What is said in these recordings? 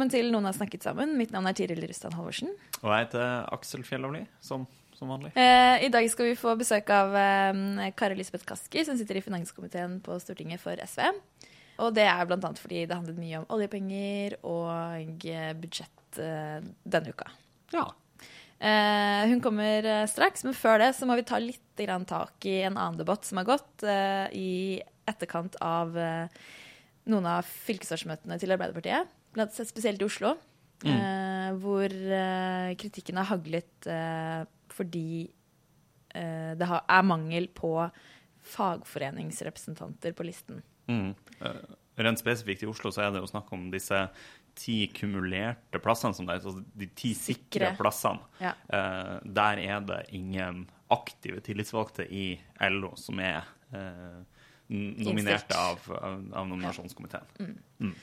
Velkommen til Noen har snakket sammen. Mitt navn er Tiril Rustan Halvorsen. Og jeg heter Aksel Fjellavli, som, som vanlig. Eh, I dag skal vi få besøk av eh, Kari Elisabeth Kaski, som sitter i finanskomiteen på Stortinget for SV. Og det er annet fordi det handlet mye om oljepenger og eh, budsjett eh, denne uka. Ja. Eh, hun kommer eh, straks, men før det så må vi ta litt grann tak i en annen debatt som har gått eh, i etterkant av noen av fylkesårsmøtene til Arbeiderpartiet, spesielt i Oslo, eh, hvor eh, kritikken har haglet eh, fordi eh, det har, er mangel på fagforeningsrepresentanter på listen. Mm. Eh, Rent spesifikt i Oslo så er det jo snakk om disse ti kumulerte plassene, som det er, altså de ti sikre, Sikre. plassene. Ja. Eh, der er det ingen aktive tillitsvalgte i LO som er nominerte av, av, av nominasjonskomiteen.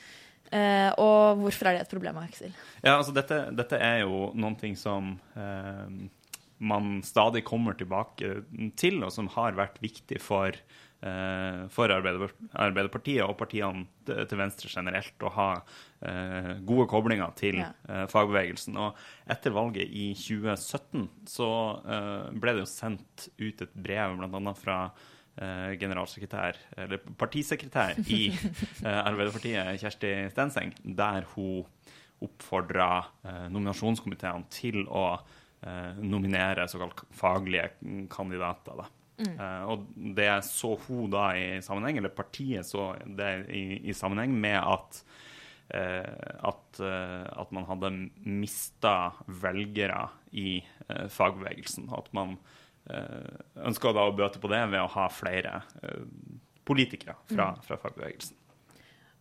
Eh, og hvorfor er det et problem, Aksel? Ja, altså dette, dette er jo noen ting som eh, man stadig kommer tilbake til, og som har vært viktig for, eh, for Arbeiderpartiet og partiene til venstre generelt å ha eh, gode koblinger til eh, fagbevegelsen. Og etter valget i 2017 så eh, ble det jo sendt ut et brev bl.a. fra generalsekretær, eller partisekretær i eh, Arbeiderpartiet, Kjersti Stenseng, der hun oppfordra eh, nominasjonskomiteene til å eh, nominere såkalt faglige kandidater. Da. Eh, og det så hun da i sammenheng, eller partiet så det i, i sammenheng med at eh, at, eh, at man hadde mista velgere i eh, fagbevegelsen. At man uh, ønska da å bøte på det ved å ha flere eh, politikere fra, fra fagbevegelsen.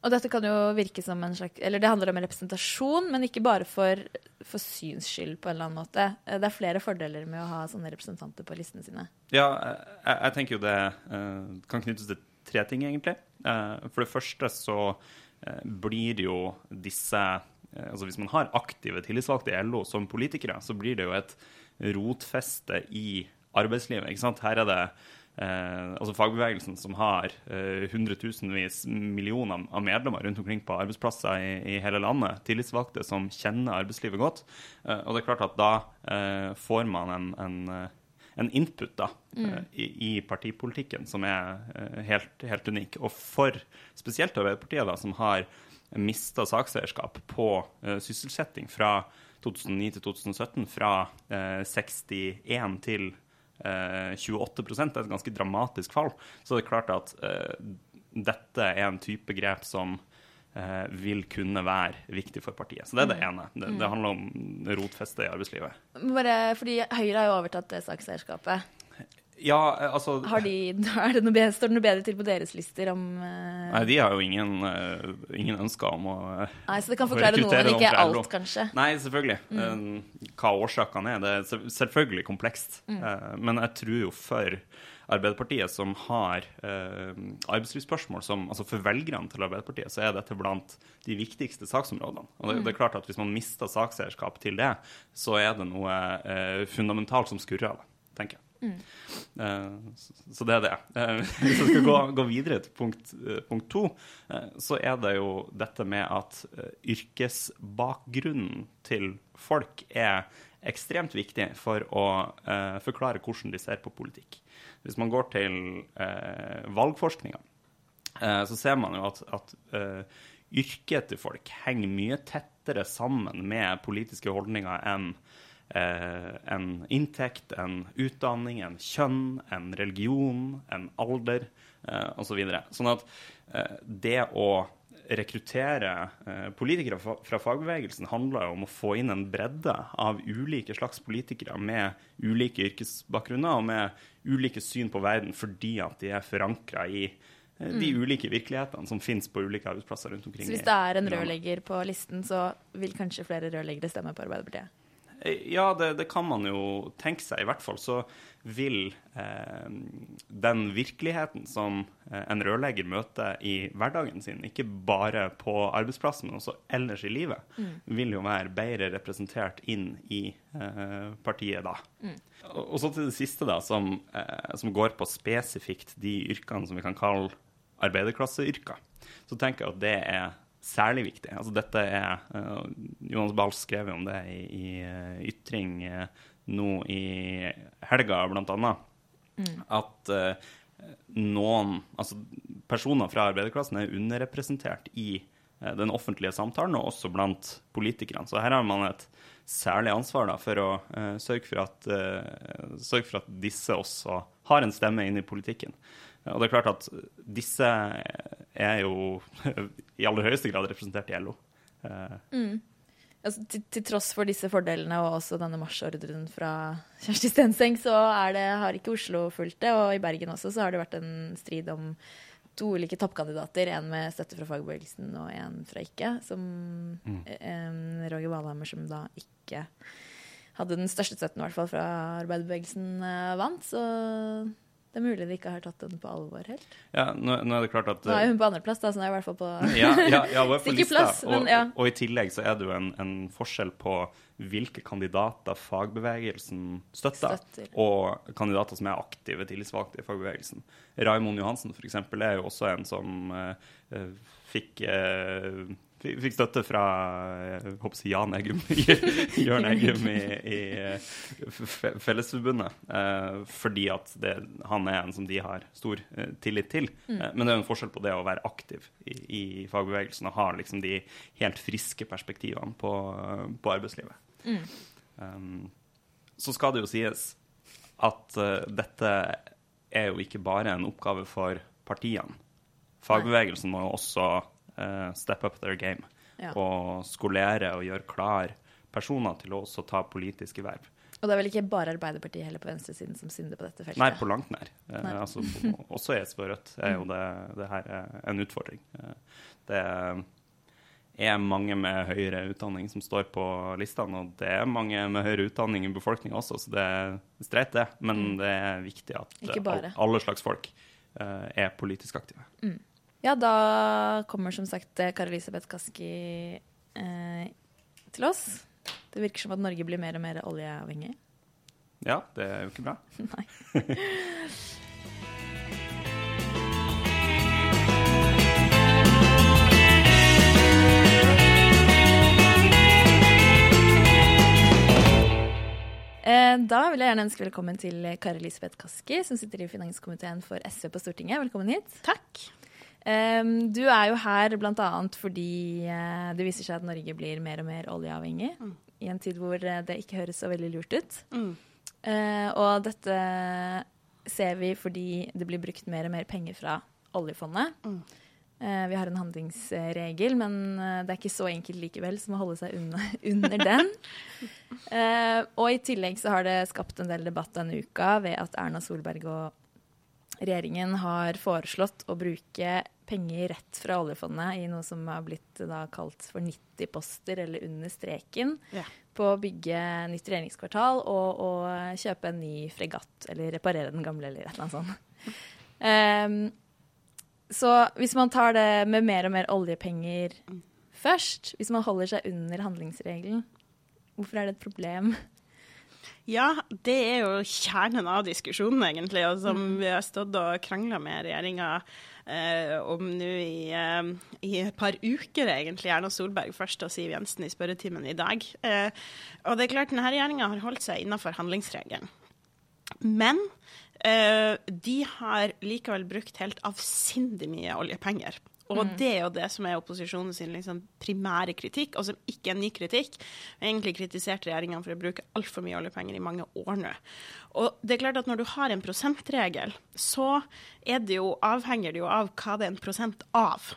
Og dette kan jo virke som en slags Eller det handler om representasjon, men ikke bare for, for syns skyld, på en eller annen måte. Eh, Det er flere fordeler med å ha sånne representanter på listene sine. Ja, jeg, jeg tenker jo det eh, kan knyttes til tre ting, egentlig. Eh, for det første så eh, blir jo disse eh, Altså hvis man har aktive tillitsvalgte i LO som politikere, så blir det jo et rotfeste i arbeidslivet. ikke sant? Her er det eh, altså fagbevegelsen som har eh, hundretusenvis millioner av medlemmer rundt omkring på arbeidsplasser i, i hele landet. Tillitsvalgte som kjenner arbeidslivet godt. Eh, og det er klart at da eh, får man en, en eh, en input da, eh, i, i partipolitikken som er eh, helt, helt unik. Og for spesielt Arbeiderpartiet, da, som har mista sakseierskap på eh, sysselsetting fra 2009 til 2017, fra eh, 61 til eh, 28 Det er et ganske dramatisk fall. Så det er klart at eh, dette er en type grep som eh, vil kunne være viktig for partiet. Så det er det ene. Det, det handler om rotfeste i arbeidslivet. Bare fordi Høyre har jo overtatt det sakseierskapet. Ja, altså Har de, er det noe bedre, står det noe bedre til på deres lister om uh... Nei, de har jo ingen, uh, ingen ønsker om å eh, Nei, så det kan forklare noe, men ikke alt, alt, kanskje. Nei, selvfølgelig. Mm. Hva årsakene er, det er selvfølgelig komplekst. Eh, Men jeg tror jo for Arbeiderpartiet, som har eh, arbeidslivsspørsmål som altså For velgerne til Arbeiderpartiet så er dette blant de viktigste saksområdene. Og det, det er klart at Hvis man mister sakseierskap til det, så er det noe eh, fundamentalt som skurrer, av det, tenker jeg. Eh, så, det er det. Eh, hvis jeg skal gå, gå videre til punkt, eh, punkt to, så er det jo dette med at yrkesbakgrunnen til folk er ekstremt viktig for å forklare hvordan de ser på politikk. Hvis man går til valgforskninga, så ser man jo at, at yrket til folk henger mye tettere sammen med politiske holdninger enn en inntekt, en utdanning, en kjønn, en religion, en alder eh, osv. Så sånn at eh, det å rekruttere eh, politikere fra, fagbevegelsen handler jo om å få inn en bredde av ulike slags politikere med ulike yrkesbakgrunner og med ulike syn på verden fordi at de er forankra i eh, de ulike virkelighetene som finnes på ulike arbeidsplasser rundt omkring. Så hvis det er en rørlegger på listen, så vil kanskje flere rørleggere stemme på Arbeiderpartiet? Ja, det, det kan man jo tenke seg. I hvert fall så vil eh, den virkeligheten som eh, en rørlegger møter i hverdagen sin, ikke bare på arbeidsplassen, men også ellers i livet, vil jo være bedre representert inn i eh, partiet da. Og, og så til det siste, da, som, eh, som går på spesifikt de yrkene som vi kan kalle arbeiderklasseyrker. Så tenker jeg at det er særlig viktig. Altså dette er uh, Jonas Bahl skrev om det i, i uh, Ytring uh, nå i helga, blant annet. At eh, noen Altså personer fra arbeiderklassen er underrepresentert i eh, den offentlige samtalen, og også blant politikerne. Så her har man et særlig ansvar da, for å eh, sørge, for at, eh, sørge for at disse også har en stemme inn i politikken. Og det er klart at disse er jo i aller høyeste grad representert i LO. Mm. Altså, til, til tross for disse fordelene og også denne marsjordren fra Kjersti Stenseng, så er det, har ikke Oslo fulgt det. Og i Bergen også så har det vært en strid om to ulike toppkandidater. En med støtte fra fagbevegelsen og en fra ikke. Som en Roger Valhammer, som da ikke hadde den største støtten, i hvert fall fra arbeiderbevegelsen, eh, vant. Så det er mulig de ikke har tatt den på alvor helt. ja, nå, nå er det klart at Nå er hun på andreplass, da, så nå er jeg i hvert fall på ja, ja, ja, hun er på lista. plass, men og, ja. og i tillegg så er det jo en, en forskjell på hvilke kandidater fagbevegelsen støtter, Støtter. og kandidater som er aktive tillitsvalgte i fagbevegelsen. Raimond Johansen eksempel, er jo også en som eh, fikk, eh, fikk støtte fra eh, jeg håper si Jan Eggum, Jørn Eggum i, i eh, Fellesforbundet, eh, fordi at det, han er en som de har stor eh, tillit til. Mm. Eh, men det er jo en forskjell på det å være aktiv i, i fagbevegelsen og ha liksom de helt friske perspektivene på, på arbeidslivet. Mm. Um, så skal det jo sies at dette er jo ikke bare en oppgave for partiene. Fagbevegelsen må jo også eh, step up their game Ja. og skolere og gjøre klar personer til å også ta politiske verv. Og det er vel ikke bare Arbeiderpartiet heller på venstresiden som synder på dette feltet? Nei, på langt nær. Eh, Nei. altså, også i SV og Rødt er jo det, det her er en utfordring. Eh, det er mange med høyere utdanning som står på listene, og det er mange med høyere utdanning i befolkninga også, så det er streit, det. Men det er viktig at eh, alle slags folk eh, er politisk aktive. Ja, da kommer som sagt eh, Kari Elisabeth Kaski eh, til oss. Det virker som at Norge blir mer og mer oljeavhengig. Ja, det er jo ikke bra. Nei. Eh, Da vil jeg gjerne ønske velkommen til Kari Elisabeth Kaski, som sitter i finanskomiteen for SV på Stortinget. Velkommen hit. Takk. Um, du er jo her bl.a. fordi uh, det viser seg at Norge blir mer og mer oljeavhengig. I en tid hvor eh, det ikke høres så veldig lurt ut. Mm. Uh, og dette ser vi fordi det blir brukt mer og mer penger fra oljefondet. Mm. Vi har en handlingsregel, men det er ikke så enkelt likevel som å holde seg unna, under den. Og i tillegg så har det skapt en del debatt denne uka ved at Erna Solberg og regjeringen har foreslått å bruke penger rett fra oljefondet i noe som har blitt da kalt for 90-poster, eller under streken, Ja. på å bygge nytt regjeringskvartal og, og kjøpe en ny fregatt, eller reparere den gamle, eller et eller annet sånt. Um, så hvis man tar det med mer og mer oljepenger først, hvis man holder seg under handlingsregelen, hvorfor er det et problem? Ja, det er jo kjernen av diskusjonen, egentlig, og som vi har stått og krangla med regjeringa eh, om nå i, eh, i et par uker, egentlig. Erna Solberg først og Siv Jensen i spørretimen i dag. Eh, og det er klart, denne regjeringa har holdt seg innenfor handlingsregelen. Men eh, de har likevel brukt helt avsindig mye oljepenger. Og det er jo det som er opposisjonen sin liksom primære kritikk, og som ikke er ny kritikk. Vi har egentlig kritisert regjeringa for å bruke altfor mye oljepenger i mange år nå. Og det er klart at når du har en prosentregel, så er det jo, avhenger det jo av hva det er en prosent av.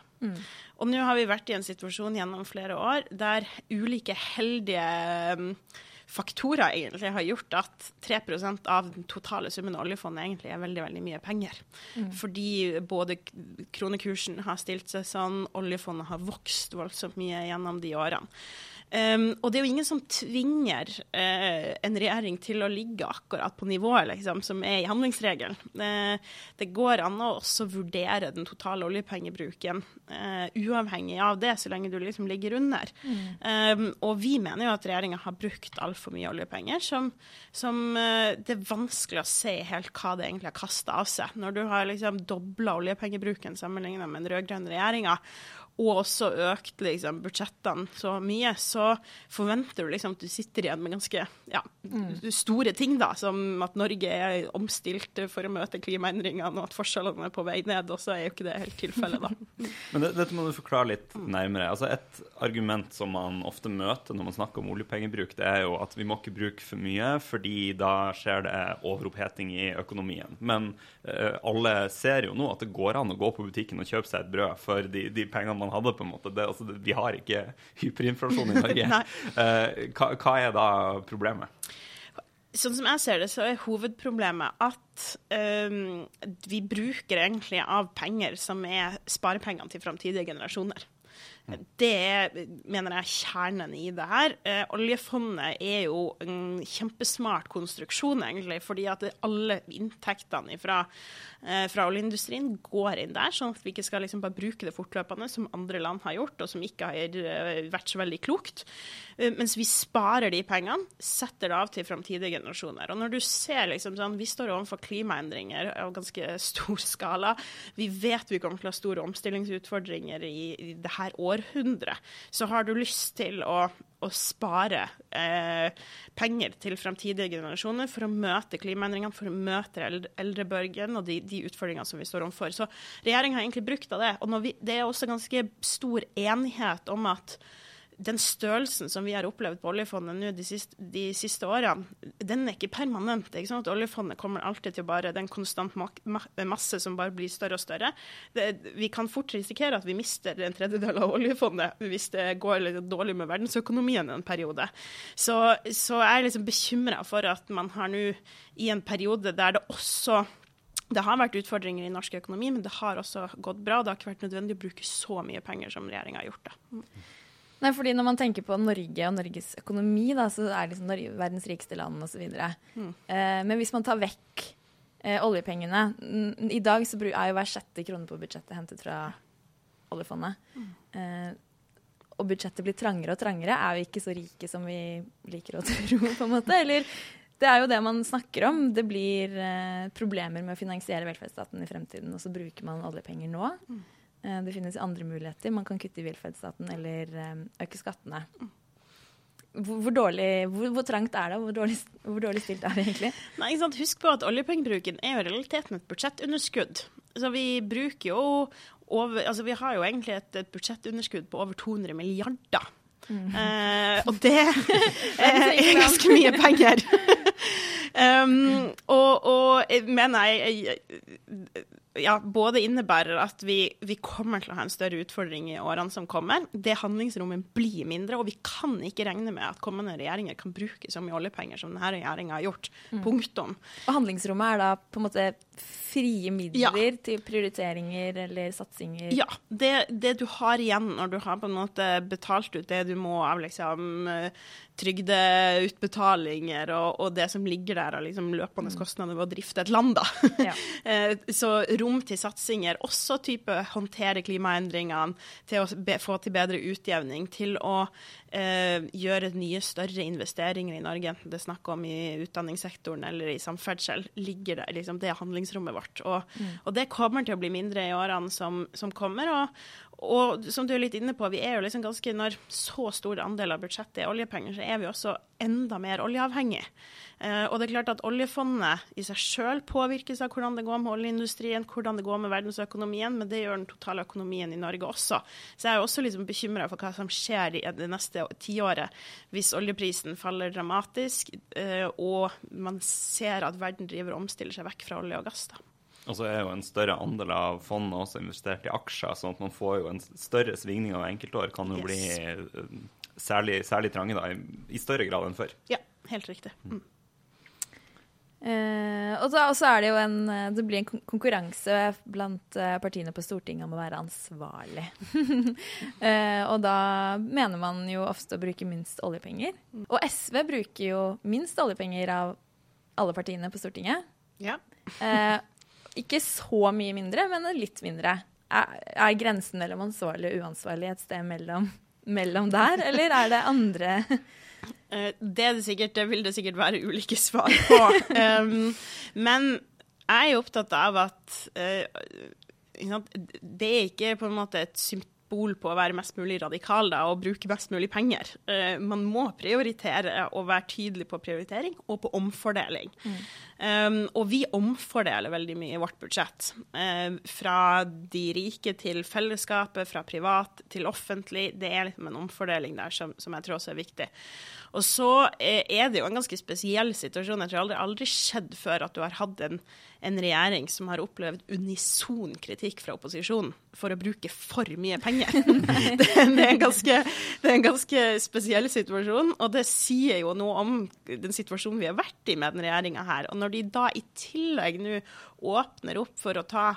Og nå har vi vært i en situasjon gjennom flere år der ulike heldige um, faktorer egentlig har gjort at 3% av den totale summen av oljefondet egentlig er veldig veldig mye penger. Fordi både kronekursen har stilt seg sånn, oljefondet har vokst voldsomt mye gjennom de årene. Um, og det er jo ingen som tvinger uh, en regjering til å ligge akkurat på nivået liksom, som er i handlingsregelen. Uh, det går an å også vurdere den totale oljepengebruken uh, uavhengig av det, så lenge du liksom ligger under. Um, og vi mener jo at regjeringa har brukt altfor mye oljepenger, som, som det er vanskelig å se helt hva det egentlig har kasta av seg. Når du har liksom dobla oljepengebruken sammenlignet med den rød-grønne regjeringa, og også økt liksom, budsjettene så mye, så forventer du liksom at du sitter igjen med ganske ja, store ting, da, som at Norge er omstilt for å møte klimaendringene, og at forskjellene er på vei ned. Og så er jo ikke det helt tilfellet, da. Men det, dette må du forklare litt nærmere. Altså Et argument som man ofte møter når man snakker om oljepengebruk, det er jo at vi må ikke bruke for mye, fordi da skjer det overoppheting i økonomien. Men uh, alle ser jo nå at det går an å gå på butikken og kjøpe seg et brød for de, de pengene man hadde. på en måte. Det, altså, vi har ikke hyperinflasjon i Norge. Eh, hva, hva er da problemet? Sånn som jeg ser det, så er hovedproblemet at um, vi bruker egentlig av penger som er sparepengene til framtidige generasjoner. Det er, mener jeg, kjernen i det her. Eh, oljefondet er jo en kjempesmart konstruksjon, egentlig, fordi at alle inntektene fra, eh, fra oljeindustrien går inn der, sånn at vi ikke skal liksom bare bruke det fortløpende, som andre land har gjort, og som ikke har eh, vært så veldig klokt. Eh, mens vi sparer de pengene, setter det av til framtidige generasjoner. Og når du ser liksom sånn, Vi står overfor klimaendringer av ganske stor skala. Vi vet vi kommer til å ha store omstillingsutfordringer i, i det her århundret. Så har du lyst til å, å spare eh, penger til fremtidige generasjoner for å møte klimaendringene, for å møte eldre, eldrebølgen og de, de utfordringene som vi står overfor. Så regjeringa har egentlig brukt av det. Og vi, det er også ganske stor enighet om at den størrelsen som vi har opplevd på oljefondet nå de siste, de siste årene, den er ikke permanent. Er ikke sånn oljefondet kommer alltid til bare den konstant mak ma masse som bare blir større og større. Det, vi kan fort risikere at vi mister en tredjedel av oljefondet hvis det går litt dårlig med verdensøkonomien en periode. Så, så jeg er liksom bekymra for at man har nå i en periode der det også det har vært utfordringer i norsk økonomi, men det har også gått bra. Det har ikke vært nødvendig å bruke så mye penger som regjeringa har gjort. det. Nei, fordi Når man tenker på Norge og Norges økonomi, da, så er liksom Norge verdens rikeste land osv. Mm. Eh, men hvis man tar vekk eh, oljepengene I dag så er jo hver sjette krone på budsjettet hentet fra oljefondet. Eh, og budsjettet blir trangere og trangere. Er vi ikke så rike som vi liker å tro, på en måte? Eller det er jo det man snakker om. Det blir eh, problemer med å finansiere velferdsstaten i fremtiden, og så bruker man oljepenger nå. Eh, Det finnes andre muligheter. Man kan kutte i velferdsstaten eller eh, øke skattene. Hvor, hvor, dårlig, hvor, hvor trangt er det? Hvor dårlig, hvor dårlig stilt er det egentlig? Nei? Husk på at oljepengebruken er jo i realiteten et budsjettunderskudd. Så vi bruker jo over Altså vi har jo egentlig et, et budsjettunderskudd på over 200 milliarder. Eh, og det er ganske mye penger. um, og, og jeg mener jeg, jeg ja, både innebærer at vi, vi kommer til å ha en større utfordring i årene som kommer. Det handlingsrommet blir mindre, og vi kan ikke regne med at kommende regjeringer kan bruke så mye oljepenger som denne regjeringa har gjort. Punktum. Og handlingsrommet er da på en måte frie midler Ja. til prioriteringer eller satsinger? Ja. Det, det du har igjen når du har på en måte betalt ut det du må av liksom eh, trygdeutbetalinger og, og det som ligger der av liksom løpende kostnader ved å drifte et land, da. Ja. Eh, Så rom til satsinger, også type håndtere klimaendringene, til å be, få til bedre utjevning, til å eh, gjøre nye, større investeringer i Norge, enten det er snakk om i utdanningssektoren eller i samferdsel, ligger der. Liksom, det er handlingsrommet vårt. Og, og det kommer til å bli mindre i årene som, som kommer. og og som du er litt inne på, vi er jo liksom ganske, når så stor andel av budsjettet er oljepenger, så er vi også enda mer oljeavhengig. Eh, og det er klart at oljefondet i seg sjøl påvirkes av hvordan det går med oljeindustrien, hvordan det går med verdensøkonomien, men det gjør den totale økonomien i Norge også. Så jeg er også liksom bekymra for hva som skjer i det neste tiåret hvis oljeprisen faller dramatisk, eh, og man ser at verden driver og omstiller seg vekk fra olje og gass. da. Og så er jo en større andel av fondet også investert i aksjer, sånn at man får jo en større svingning av enkeltår. Kan jo Yes. bli eh, særlig, særlig trange da, i, i større grad enn før. Ja, helt riktig. Mm. Eh, og så og så er det jo en eh, Det blir en konkurranse blant eh, partiene på Stortinget om å være ansvarlig. eh, og da mener man jo ofte å bruke minst oljepenger. Og SV bruker jo minst oljepenger av alle partiene på Stortinget. Ja. Eh, ikke så mye mindre, men litt mindre. Er, er grensen mellom ansvarlig og uansvarlig et sted mellom, mellom der, eller er det andre Eh, Det, er det, sikkert, det vil det sikkert være ulike svar på. um, men jeg er jo opptatt av at uh, det er ikke på en måte et symbol på å være mest mulig radikal da, og bruke mest mulig penger. Uh, man må prioritere og være tydelig på prioritering og på omfordeling. Um, og vi omfordeler veldig mye i vårt budsjett. Uh, fra de rike til fellesskapet, fra privat til offentlig. Det er liksom en omfordeling der som, som jeg tror også er viktig. Og så er det jo en ganske spesiell situasjon. Jeg tror aldri, aldri skjedd før at du har hatt en, en regjering som har opplevd unison kritikk fra opposisjonen for å bruke for mye penger. det, er ganske, det er en ganske spesiell situasjon, og det sier jo noe om den situasjonen vi har vært i med den regjeringa her. Og når de da i tillegg nå åpner opp for å ta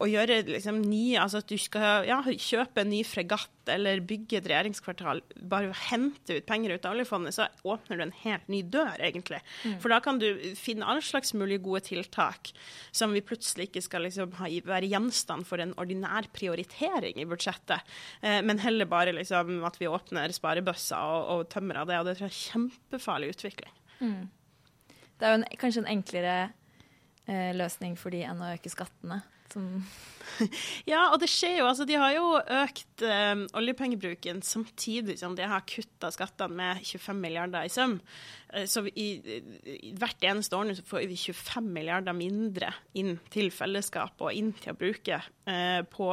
å gjøre liksom nye Altså at du skal ja, kjøpe en ny fregatt eller bygge et regjeringskvartal, bare hente ut penger ut av oljefondet, så åpner du en helt ny dør, egentlig. For da kan du finne alle slags mulige gode tiltak som vi plutselig ikke skal liksom ha, være gjenstand for en ordinær prioritering i budsjettet, eh, men heller bare liksom at vi åpner sparebøsser og, og tømmer av det. Og det tror jeg er en kjempefarlig utvikling. Det er jo en, kanskje en enklere eh, løsning for de enn å øke skattene. Som, Ja, og det skjer jo. Altså, de har jo økt eh, oljepengebruken samtidig som de har kutta skattene med 25 milliarder i sum. Eh, så i, i hvert eneste år nå får vi 25 milliarder mindre inn til fellesskapet og inn til å bruke eh, på,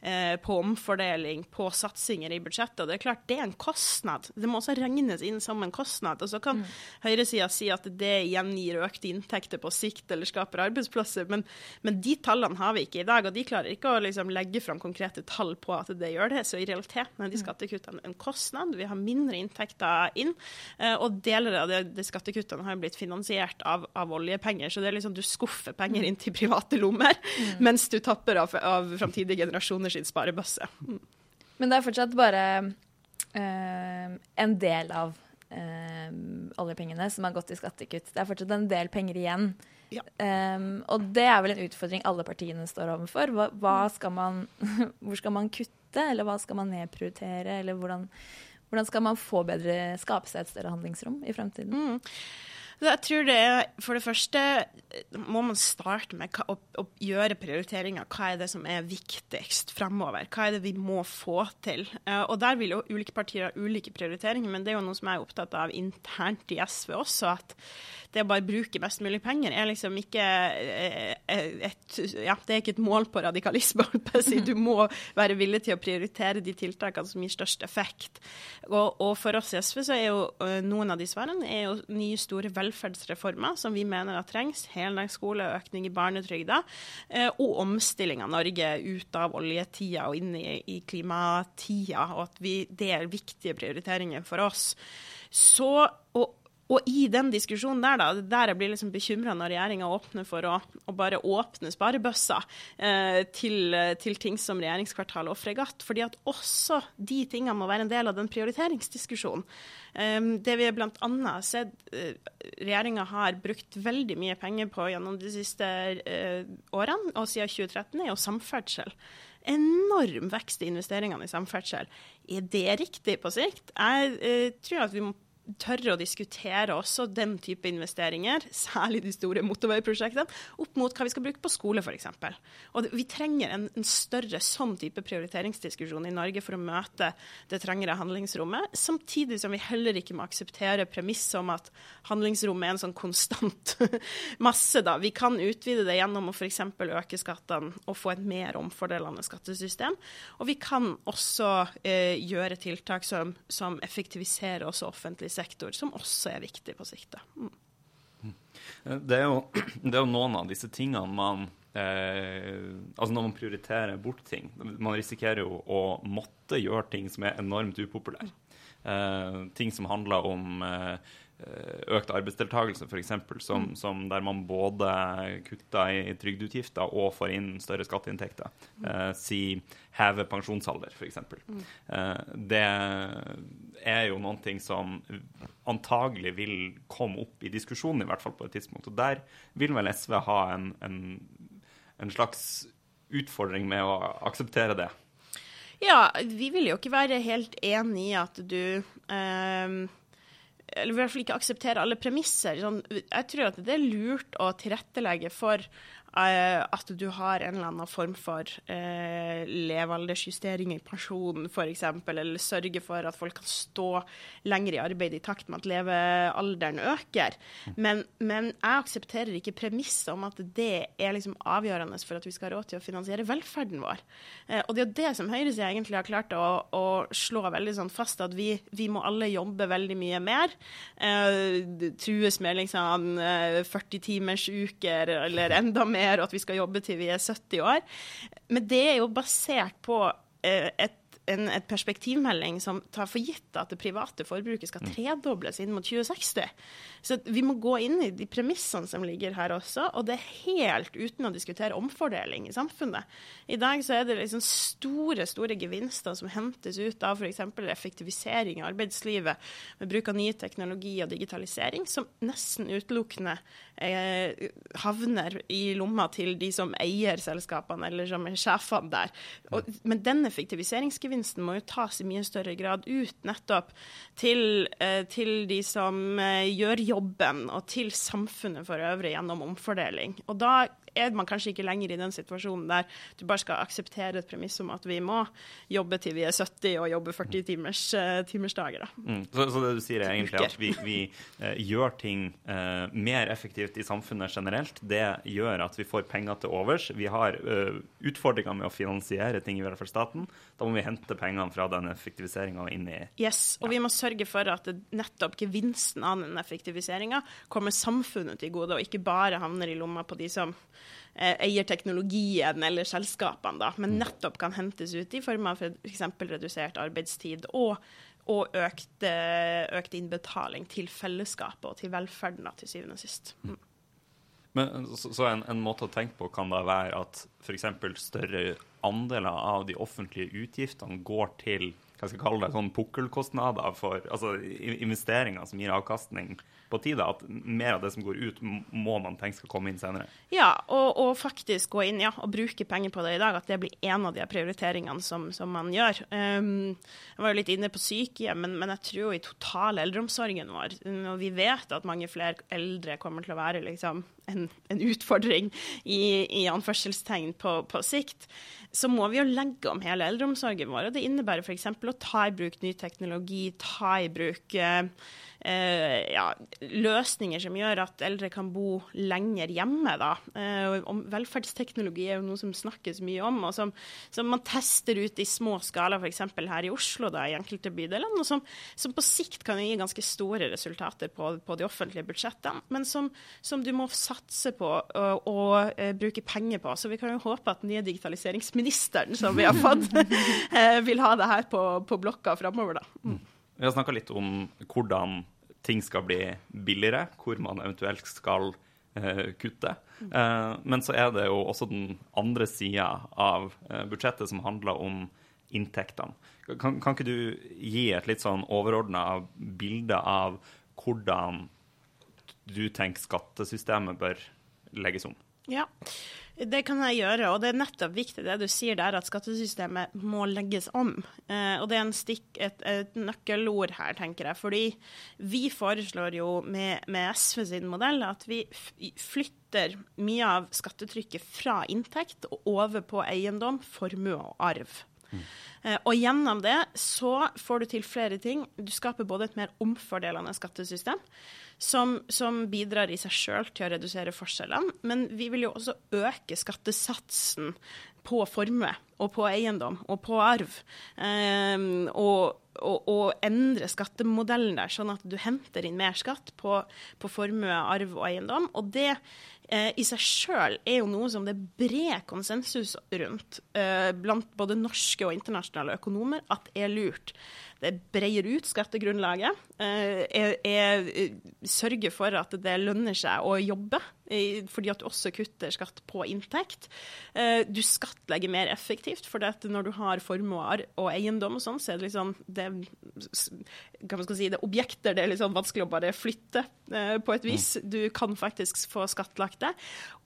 eh, på omfordeling, på satsinger i budsjettet. Og det er klart, det er en kostnad. Det må også regnes inn som en kostnad. Og så kan mm. høyresida si at det igjen gir økte inntekter på sikt eller skaper arbeidsplasser, men, men de tallene har vi ikke i dag. og de klarer ikke å liksom legge fram konkrete tall på at det gjør det. Så i realiteten er de skattekuttene en kostnad. Vi har mindre inntekter inn, eh, og deler av de, de skattekuttene har blitt finansiert av, av, oljepenger. Så det er liksom du skuffer penger inn til private lommer, mm. mens du tapper av, av framtidige generasjoner sin sparebøsse. Mm. Men det er fortsatt bare øh, en del av øh, oljepengene som har gått i skattekutt. Det er fortsatt en del penger igjen. Ja. Um, og det er vel en utfordring alle partiene står overfor. Hva, hva skal man, hvor skal man kutte, eller hva skal man nedprioritere? Eller hvordan, hvordan skal man få bedre, skape seg et større handlingsrom i fremtiden? Mm. Jeg tror det er, For det første må man starte med å, gjøre prioriteringer. Hva er det som er viktigst fremover? Hva er det vi må få til? Uh, og Der vil jo ulike partier ha ulike prioriteringer, men det er jo noe som jeg er opptatt av internt i SV også. at det å bare bruke mest mulig penger er liksom ikke et, ja, det er ikke et mål på radikalisme. Du må være villig til å prioritere de tiltakene som gir størst effekt. Og, og for oss i SV så er jo noen av de svarene er jo nye store velferdsreformer som vi mener at trengs. Heldagsskole, økning i barnetrygda og omstilling av Norge ut av oljetida og inn i klimatida. Og at vi, det er viktige prioriteringer for oss. Så, og, og i den diskusjonen der, da, der jeg blir liksom bekymra når regjeringa åpner for å, å, bare åpne sparebøsser eh, til, til, ting som regjeringskvartal og fregatt. fordi at også de tingene må være en del av den prioriteringsdiskusjonen. Eh, det vi bl.a. har sett eh, regjeringa har brukt veldig mye penger på gjennom de siste eh, årene, og siden 2013, er jo samferdsel enorm vekst i investeringene i samferdsel. Er det riktig på sikt? Jeg eh, tror at vi må tørre å diskutere også den type investeringer, særlig de store motorveiprosjektene, opp mot hva vi skal bruke på skole, f.eks. Og vi trenger en, en, større sånn type prioriteringsdiskusjon i Norge for å møte det trengere handlingsrommet, samtidig som vi heller ikke må akseptere premisset om at handlingsrommet er en sånn konstant masse. da. Vi kan utvide det gjennom å f.eks. øke skattene og få et mer omfordelende skattesystem. Og vi kan også eh, gjøre tiltak som, som effektiviserer også offentlig som også er viktig på sikt. Mm. Det, er jo, det, er jo, noen av disse tingene man eh, Altså når man prioriterer bort ting Man risikerer jo å måtte gjøre ting som er enormt upopulære. Eh, ting som handler om eh, økt arbeidsdeltakelse, f.eks., som, Mm. som der man både kutter i trygdeutgifter og får inn større skatteinntekter. Mm. Eh, si heve pensjonsalder, f.eks. Eh, det er jo noen ting som antagelig vil komme opp i diskusjonen, i hvert fall på et tidspunkt. Og der vil vel SV ha en, en, en slags utfordring med å akseptere det. Ja, vi vil jo ikke være helt enig i at du ehm, Eller i hvert fall ikke akseptere alle premisser. Sånn, jeg tror at det er lurt å tilrettelegge for at du har en eller annen form for eh, levealdersjustering i pensjonen, f.eks., eller sørge for at folk kan stå lenger i arbeid i takt med at levealderen øker. Men, men jeg aksepterer ikke premisset om at det er liksom avgjørende for at vi skal ha råd til å finansiere velferden vår. Eh, og det er jo det som høyresida egentlig har klart å, å slå veldig sånn fast, at vi, vi må alle jobbe veldig mye mer. Eh, trues med liksom eh, 40 timers uker eller enda mer, og at vi skal jobbe til vi er 70 år. Men det er jo basert på eh, et en et perspektivmelding som tar for gitt at det private forbruket skal tredobles inn mot 2060. Så vi må gå inn i de premissene som ligger her også, og det er helt uten å diskutere omfordeling i samfunnet. I dag så er det liksom store, store gevinster som hentes ut av f.eks. effektivisering i arbeidslivet med bruk av ny teknologi og digitalisering, som nesten utelukkende eh, havner i lomma til de som eier selskapene, eller som er sjefene der. Og, men den effektiviseringsgevinsten må jo tas i mye større grad ut nettopp til, eh, til de som eh, gjør jobben, og til samfunnet for øvrig gjennom omfordeling. Og da er man kanskje ikke lenger i den situasjonen der du bare skal akseptere et premiss om at vi må jobbe til vi er 70 og jobbe 40 timers, timers dager. Da. Mm. Så, så det du sier er egentlig at vi, vi eh, gjør ting eh, mer effektivt i samfunnet generelt. Det gjør at vi får penger til overs. Vi har eh, utfordringer med å finansiere ting i velferdsstaten. Da må vi hente pengene fra den effektiviseringa inn i Yes, og vi må sørge for at nettopp gevinsten av den effektiviseringa kommer samfunnet til gode, og ikke bare havner i lomma på de som eh, eier teknologien eller selskapene, da, men nettopp kan hentes ut i form av f.eks. redusert arbeidstid og, og økt, eh, økt innbetaling til fellesskapet og til velferden, da, til syvende og sist. Mm. Men, så, så en, en måte å tenke på kan da være at f.eks. større andeler av de offentlige utgiftene går til hva skal jeg kalle det, sånn pukkelkostnader for altså investeringer som gir avkastning på tide At mer av det som går ut, må man tenke skal komme inn senere. Ja, og, og faktisk gå inn ja, og bruke penger på det i dag. At det blir en av de prioriteringene som, som man gjør. Um, jeg var jo litt inne på sykehjem, men, men jeg tror jo i total eldreomsorgen vår, når vi vet at mange flere eldre kommer til å være liksom, en, en utfordring i, i anførselstegn på, på sikt, så må vi jo legge om hele eldreomsorgen vår. og Det innebærer f.eks. å ta i bruk ny teknologi, ta i bruk eh, eh, ja, løsninger som gjør at eldre kan bo lenger hjemme. Da. Eh, og velferdsteknologi er jo noe som snakkes mye om, og som, som man tester ut i små skala, f.eks. her i Oslo, da, i enkelte bydeler, og som, som på sikt kan gi ganske store resultater på, på de offentlige budsjettene, men som, som du må satse på og, og eh, bruke penger på. Så vi kan jo håpe at den nye digitaliseringsministeren som vi har fått, eh, vil ha det her på, på blokka framover, da. Vi har snakka litt om hvordan ting skal bli billigere, hvor man eventuelt skal eh, kutte. Eh, men så er det jo også den andre sida av eh, budsjettet som handler om inntektene. Kan, kan ikke du gi et litt sånn overordna bilde av hvordan du tenker skattesystemet bør legges om? Ja, det kan jeg gjøre. Og det er nettopp viktig det du sier der, at skattesystemet må legges om. Eh, og det er en stikk, et, et nøkkelord her, tenker jeg. Fordi vi foreslår jo med, med SV sin modell at vi flytter mye av skattetrykket fra inntekt og over på eiendom, formue og arv. Eh, Og gjennom det så får du til flere ting. Du skaper både et mer omfordelende skattesystem, som, som bidrar i seg sjøl til å redusere forskjellene, men vi vil jo også øke skattesatsen på formue og på eiendom og på arv. Eh, og, og, og endre skattemodellen der, sånn at du henter inn mer skatt på, på formue, arv og eiendom. Og det i seg sjøl er jo noe som det er bred konsensus rundt eh, blant både norske og internasjonale økonomer at er lurt. Det breier ut skattegrunnlaget. Eh, er, er, sørger for at det lønner seg å jobbe, eh, fordi at du også kutter skatt på inntekt. Eh, du skattlegger mer effektivt, for når du har formuer og eiendom og sånn, så er det liksom det, kan man si, det objekter det er liksom vanskelig å bare flytte på et vis. Du kan faktisk få skattlagt det.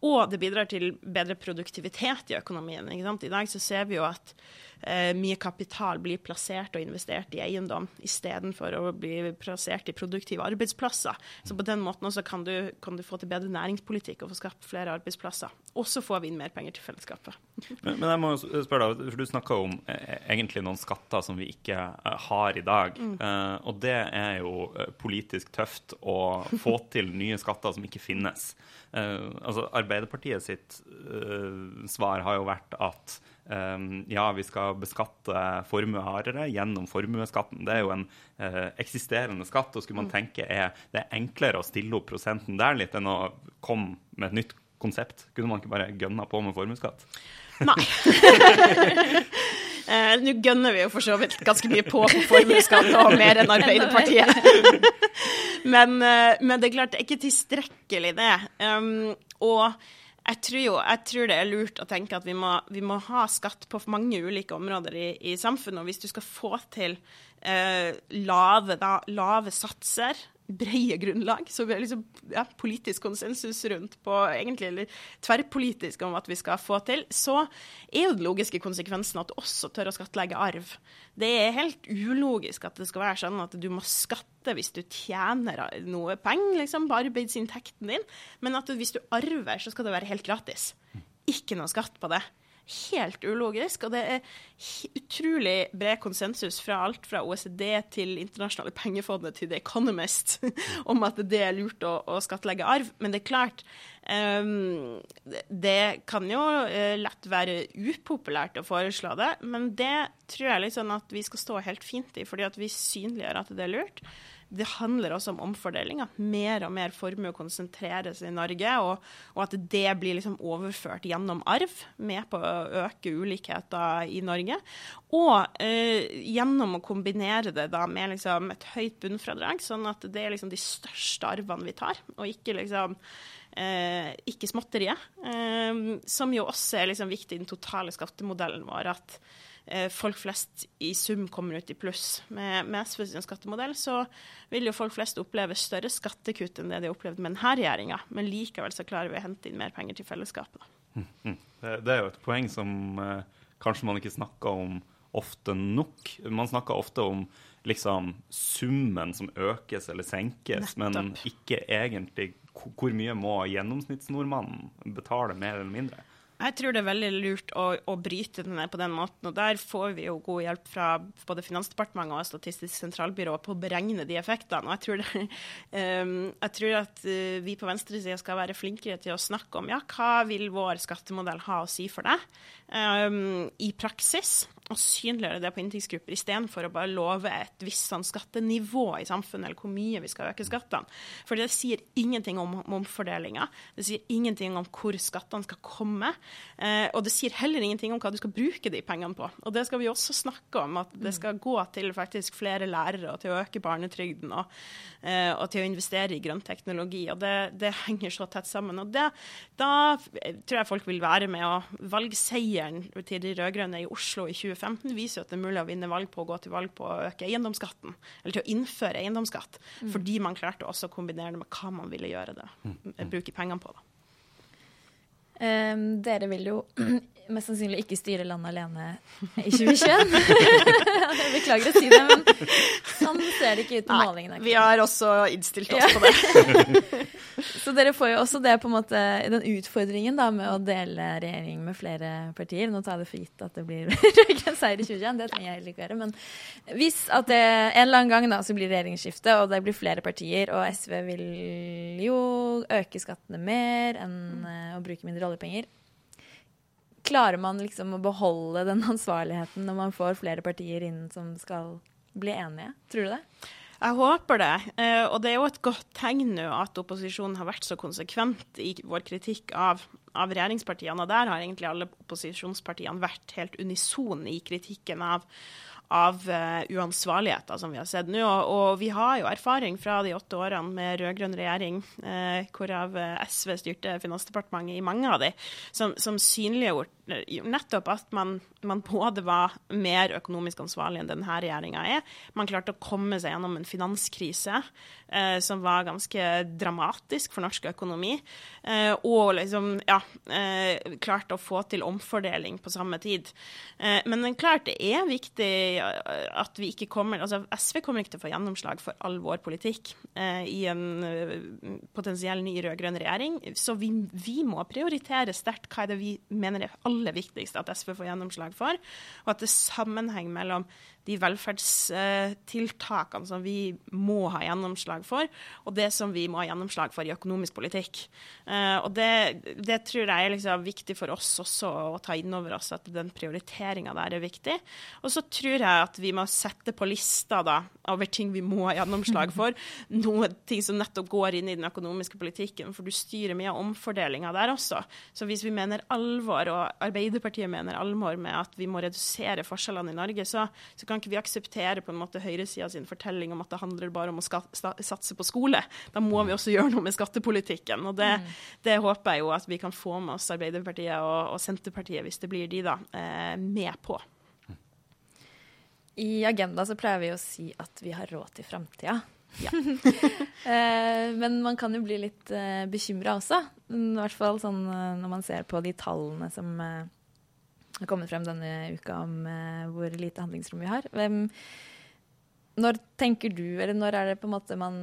Og det bidrar til bedre produktivitet i økonomien. I dag så ser vi jo at eh, mye kapital blir plassert og investert i eiendom istedenfor å bli plassert i produktive arbeidsplasser. Så på den måten også kan du, kan du få til bedre næringspolitikk og få skapt flere arbeidsplasser. Og så får vi inn mer penger til fellesskapet. Men, men jeg må spørre deg, for Du snakka om eh, egentlig noen skatter som vi ikke eh, har i dag. Mm. Eh, og det er jo eh, politisk tøft å få til nye skatter som ikke finnes. Eh, altså Arbeiderpartiet sitt eh, svar har jo vært at ja, vi skal beskatte formue hardere gjennom formuesskatten. Det er jo en uh, eksisterende skatt, og skulle man mm. tenke er det er enklere å stille opp prosenten der litt enn å komme med et nytt konsept? Kunne man ikke bare gønna på med formuesskatt? Nei. Eh, Nå gønner vi jo for så vidt ganske mye på på formuesskatt og mer enn Arbeiderpartiet. men, uh, men, det er klart, det er ikke tilstrekkelig, det. Um, og jeg tror jo jeg tror det er lurt å tenke at vi må, vi må ha skatt på mange ulike områder i, i samfunnet. Og hvis du skal få til eh, lave, da, lave satser brede grunnlag, så vi har liksom ja, politisk konsensus rundt på egentlig, eller tverrpolitisk om at vi skal få til, så er jo den logiske konsekvensen at du også tør å skattlegge arv. Det er helt ulogisk at det skal være sånn at du må skatte hvis du tjener noe penger liksom, på arbeidsinntekten din, men at hvis du arver, så skal det være helt gratis. Ikke noe skatt på det helt ulogisk. Og det er utrolig bred konsensus fra alt fra OECD til internasjonale pengefondet til The Economist om at det er lurt å, å skattlegge arv. Men det er klart, um, det kan jo uh, lett være upopulært å foreslå det. Men det tror jeg liksom at vi skal stå helt fint i, fordi at vi synliggjør at det er lurt det handler også om omfordeling. At mer og mer formue konsentreres i Norge, og, og, at det blir liksom overført gjennom arv, med på å øke ulikheter i Norge. Og eh, gjennom å kombinere det da med liksom et høyt bunnfradrag, sånn at det er liksom de største arvene vi tar, og ikke liksom eh, ikke småtteriet. Eh, som jo også er liksom viktig i den totale skattemodellen vår. at folk flest i sum kommer ut i pluss. Med, med sin skattemodell så vil jo folk flest oppleve større skattekutt enn det de har opplevd med denne regjeringa, men likevel så klarer vi å hente inn mer penger til fellesskapet. Mm, mm. Det, det, er jo et poeng som eh, kanskje man ikke snakker om ofte nok. Man snakker ofte om liksom summen som økes eller senkes, Nettopp. men ikke egentlig hvor mye må gjennomsnittsnordmannen betale, mer eller mindre. Jeg tror det er veldig lurt å, å bryte den ned på den måten. og Der får vi jo god hjelp fra både Finansdepartementet og Statistisk sentralbyrå på å beregne de effektene. og Jeg tror, det, um, jeg tror at uh, vi på venstresida skal være flinkere til å snakke om ja, hva vil vår skattemodell ha å si for deg um, i praksis og synliggjøre det på inntektsgrupper, istedenfor å bare love et visst sånn skattenivå i samfunnet, eller hvor mye vi skal øke skattene. For det sier ingenting om omfordelinga. Det sier ingenting om hvor skattene skal komme. Eh, og det sier heller ingenting om hva du skal bruke de pengene på. Og det skal vi også snakke om, at det skal gå til faktisk flere lærere, og til å øke barnetrygden, og, eh, og til å investere i grønn teknologi. Og det, det henger så tett sammen. Og det, da tror jeg folk vil være med å valgseieren til de rød-grønne i Oslo i 2015 2015 viser at det er mulig å vinne valg på å gå til valg på å øke eiendomsskatten, eller til å innføre eiendomsskatt, mm. fordi man klarte også å kombinere det med hva man ville gjøre det, mm. bruke pengene på. da. Um, dere vil jo mest sannsynlig ikke styre landet alene i 2021. Jeg beklager å si det, men sånn ser det ikke ut på Nei, målingene. Vi har også innstilt oss ja. på det. Så dere får jo også det på en måte, den utfordringen da, med å dele regjering med flere partier. Nå tar jeg det for gitt at det blir rød-grønn seier i 2021, det trenger jeg heller ikke gjøre. Men hvis at det en eller annen gang da, så blir regjeringsskifte, og det blir flere partier, og SV vil jo øke skattene mer enn å bruke mindre oljepenger Klarer man liksom å beholde den ansvarligheten når man får flere partier inn som skal bli enige? Tror du det? Jeg håper det. Eh, og det er jo et godt tegn nå at opposisjonen har vært så konsekvent i vår kritikk av, av regjeringspartiene. Og der har egentlig alle opposisjonspartiene vært helt unison i kritikken av av uh, uansvarligheter som vi har sett nå. Og, og, vi har jo erfaring fra de åtte årene med rød-grønn regjering, uh, hvorav SV styrte Finansdepartementet i mange av de, som, som synliggjorde nettopp at man, man, både var mer økonomisk ansvarlig enn denne regjeringa er. Man klarte å komme seg gjennom en finanskrise eh, som var ganske dramatisk for norsk økonomi. Eh, og liksom, ja, eh, klarte å få til omfordeling på samme tid. Eh, men klart det er viktig at vi ikke kommer altså SV kommer ikke til å få gjennomslag for all vår politikk eh, i en eh, potensiell ny rød-grønn regjering. Så vi, vi må prioritere sterkt hva er det vi mener er aller viktigst at SV får gjennomslag for, og at det er sammenheng mellom de velferdstiltakene som vi må ha gjennomslag for, og det som vi må ha gjennomslag for i økonomisk politikk. Eh, og det, det tror jeg er liksom viktig for oss også å ta inn over oss, at den prioriteringa der er viktig. Og så tror jeg at vi må sette på lista da, over ting vi må ha gjennomslag for, noe ting som nettopp går inn i den økonomiske politikken, for du styrer mye av omfordelinga der også. Så hvis vi mener alvor, og Arbeiderpartiet mener alvor med at vi må redusere forskjellene i Norge, så, så kan ikke vi akseptere på en måte høyresida sin fortelling om at det handler bare om å satse på skole. Da må vi også gjøre noe med skattepolitikken. Og det, mm. det håper jeg jo at vi kan få med oss Arbeiderpartiet og, og Senterpartiet, hvis det blir de, da, eh, med på. I Agenda så pleier vi å si at vi har råd til framtida. Ja. Eh, men man kan jo bli litt uh, bekymra også. I hvert fall sånn når man ser på de tallene som har kommet frem denne uka om uh, hvor lite handlingsrom vi har. Hvem, når tenker du, eller når er det på en måte man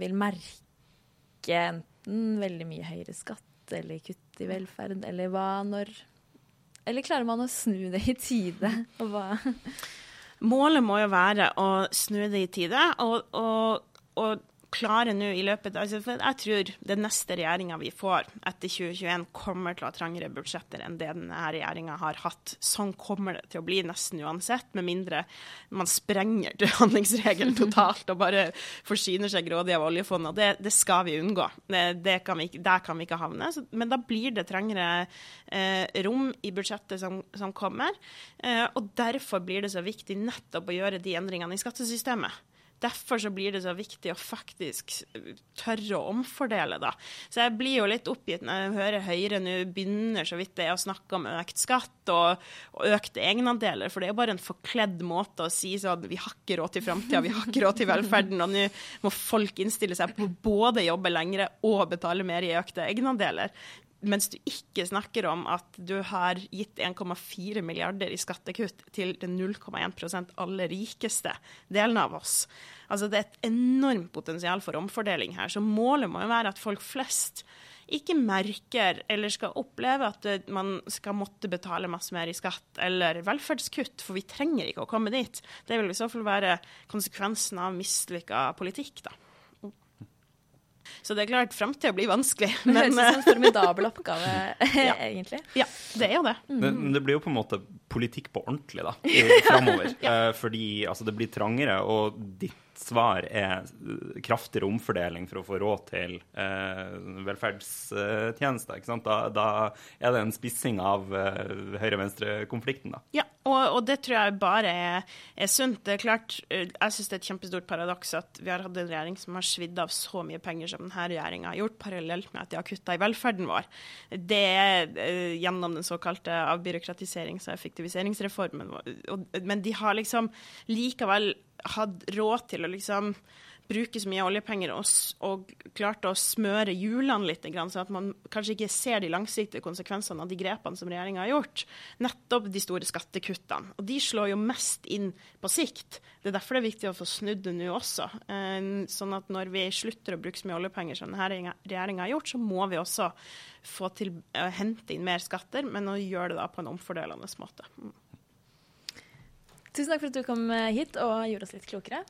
vil merke enten veldig mye høyere skatt eller kutt i velferd, eller hva når Eller klarer man å snu det i tide? Og hva Målet må jo være å snu det i tide. og, og, og klare nå i løpet altså for Jeg tror den neste regjeringa vi får etter 2021, kommer til å ha trangere budsjetter enn det denne regjeringa har hatt. Sånn kommer det til å bli nesten uansett, med mindre man sprenger til handlingsregelen totalt og bare forsyner seg grådig av oljefondet. Det, det skal vi unngå. Det, det kan vi, der kan vi ikke havne. Så, men da blir det trengere eh, rom i budsjettet som, som kommer. Eh, og derfor blir det så viktig nettopp å gjøre de endringene i skattesystemet. Derfor så blir det så viktig å faktisk tørre å omfordele, da. Så jeg blir jo litt oppgitt når jeg hører Høyre nå begynner så vidt det er å snakke om økt skatt og, og økte egenandeler, for det er jo bare en forkledd måte å si sånn vi har ikke råd til framtida, vi har ikke råd til velferden, og nå må folk innstille seg på både jobbe lengre og betale mer i økte egenandeler mens du ikke snakker om at du har gitt 1,4 milliarder i skattekutt til den 0,1 aller rikeste delen av oss. Altså Det er et enormt potensial for omfordeling her. Så målet må jo være at folk flest ikke merker eller skal oppleve at man skal måtte betale masse mer i skatt eller velferdskutt, for vi trenger ikke å komme dit. Det vil i så fall være konsekvensen av mislykka politikk, da. Så det er klart, framtida blir vanskelig. Men, det høres ut som en formidabel oppgave, ja. egentlig. Ja, det er jo det. Mm. Men, men, det blir jo på en måte politikk på ordentlig, da, framover. ja. Eh, fordi altså, det blir trangere, og ditt svar er kraftigere omfordeling for å få råd til eh, velferdstjenester. Da, da, er det en spissing av eh, høyre-venstre-konflikten. Ja, og, og, det tror jeg bare er, er, sunt. Det er klart, eh, Jeg syns det er et kjempestort paradoks at vi har hatt en regjering som har svidd av så mye penger som denne regjeringa har gjort, parallelt med at de har kutta i velferden vår. Det er eh, gjennom den såkalte avbyråkratiserings- og effektiviseringsreformen. Men de har liksom likevel hatt råd til å liksom bruke så mye oljepenger og, og klarte å smøre hjulene litt, sånn at man kanskje ikke ser de langsiktige konsekvensene av de grepene som regjeringa har gjort. Nettopp de store skattekuttene. Og de slår jo mest inn på sikt. Det er derfor det er viktig å få snudd det nå også. Eh, sånn at når vi slutter å bruke så mye oljepenger som denne regjeringa har gjort, så må vi også få til å hente inn mer skatter, men å gjøre det da på en omfordelende måte. Tusen takk for at du kom eh, hit og gjorde oss litt klokere.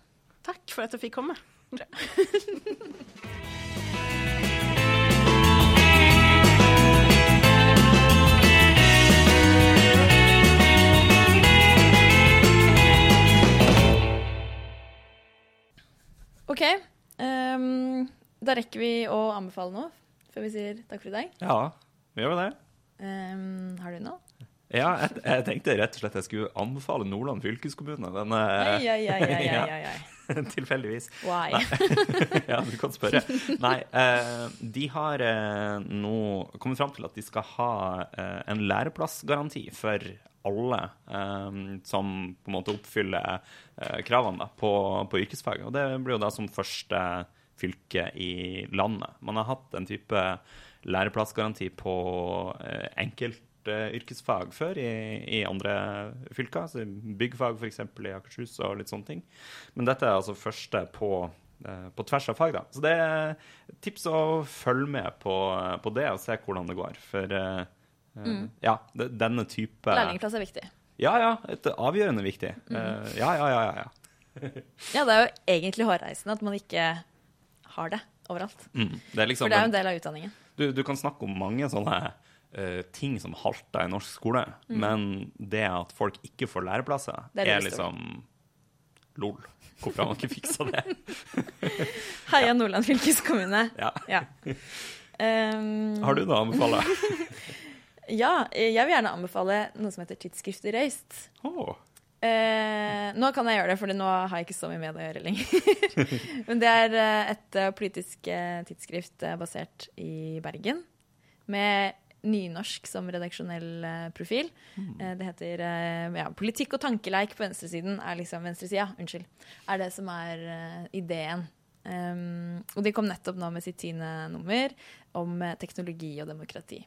Takk for at jeg fikk komme. Ehm, da rekker vi å anbefale noe før vi sier takk for i dag. Ja, vi gjør det. Um, har du noe? Ja, jeg, jeg tenkte rett og slett jeg skulle anbefale Nordland fylkeskommune. Ai, ai, ai, ai, ai. Tilfeldigvis. Why? ja, du kan spørre. Nei, eh, de har eh, nå kommet fram til at de skal ha eh, en læreplassgaranti for alle som på en måte oppfyller kravene på, på yrkesfag. Og det blir jo da som første fylke i landet. Man har hatt en type læreplassgaranti på enkelte yrkesfag før i, i andre fylker. Altså byggfag f.eks. i Akershus og litt sånne ting. Men dette er altså første på, eh, på tvers av fag, da. Så det er tips å følge med på, på det og se hvordan det går. For eh, eh, ja, denne type Lærlingplass er viktig. Ja, ja. Et avgjørende viktig. Eh, ja, ja, ja, ja. ja. Ja, det er jo egentlig hårreisende at man ikke har det overalt. Mm. Det liksom For det er jo en del av utdanningen. Du, du kan snakke om mange sånne eh, ting som halter i norsk skole, men det at folk ikke får læreplasser, Mm. Det er er, liksom lol. Hvorfor har man ikke fiksa det? Heia Nordland fylkeskommune. Ja. Ja. Um... Har du noe å anbefale? Ja, jeg vil gjerne anbefale noe som heter Tidsskriftet Røyst. Oh. Eh, nå kan jeg gjøre det, for nå har jeg ikke så mye med det å gjøre lenger. Men det er eh, et eh, politisk tidsskrift basert i Bergen, med nynorsk som redaksjonell eh, profil. Mm. det heter eh, ja, Politikk og tankeleik på venstresiden er liksom venstresida, unnskyld, er det som er eh, ideen. Um, og de kom nettopp nå med sitt tiende nummer om eh, teknologi og demokrati.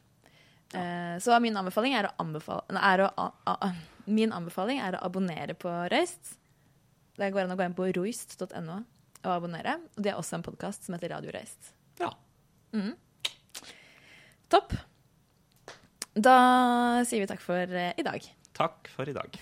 Eh, så min anbefaling er å, anbefale, er å a, a, min anbefaling er å abonnere på Røyst. Det går an å gå inn på roist.no og abonnere. Og de har også en podkast som heter Radio Røyst. ja. Topp. Da sier vi takk for eh, i dag. Takk for i dag.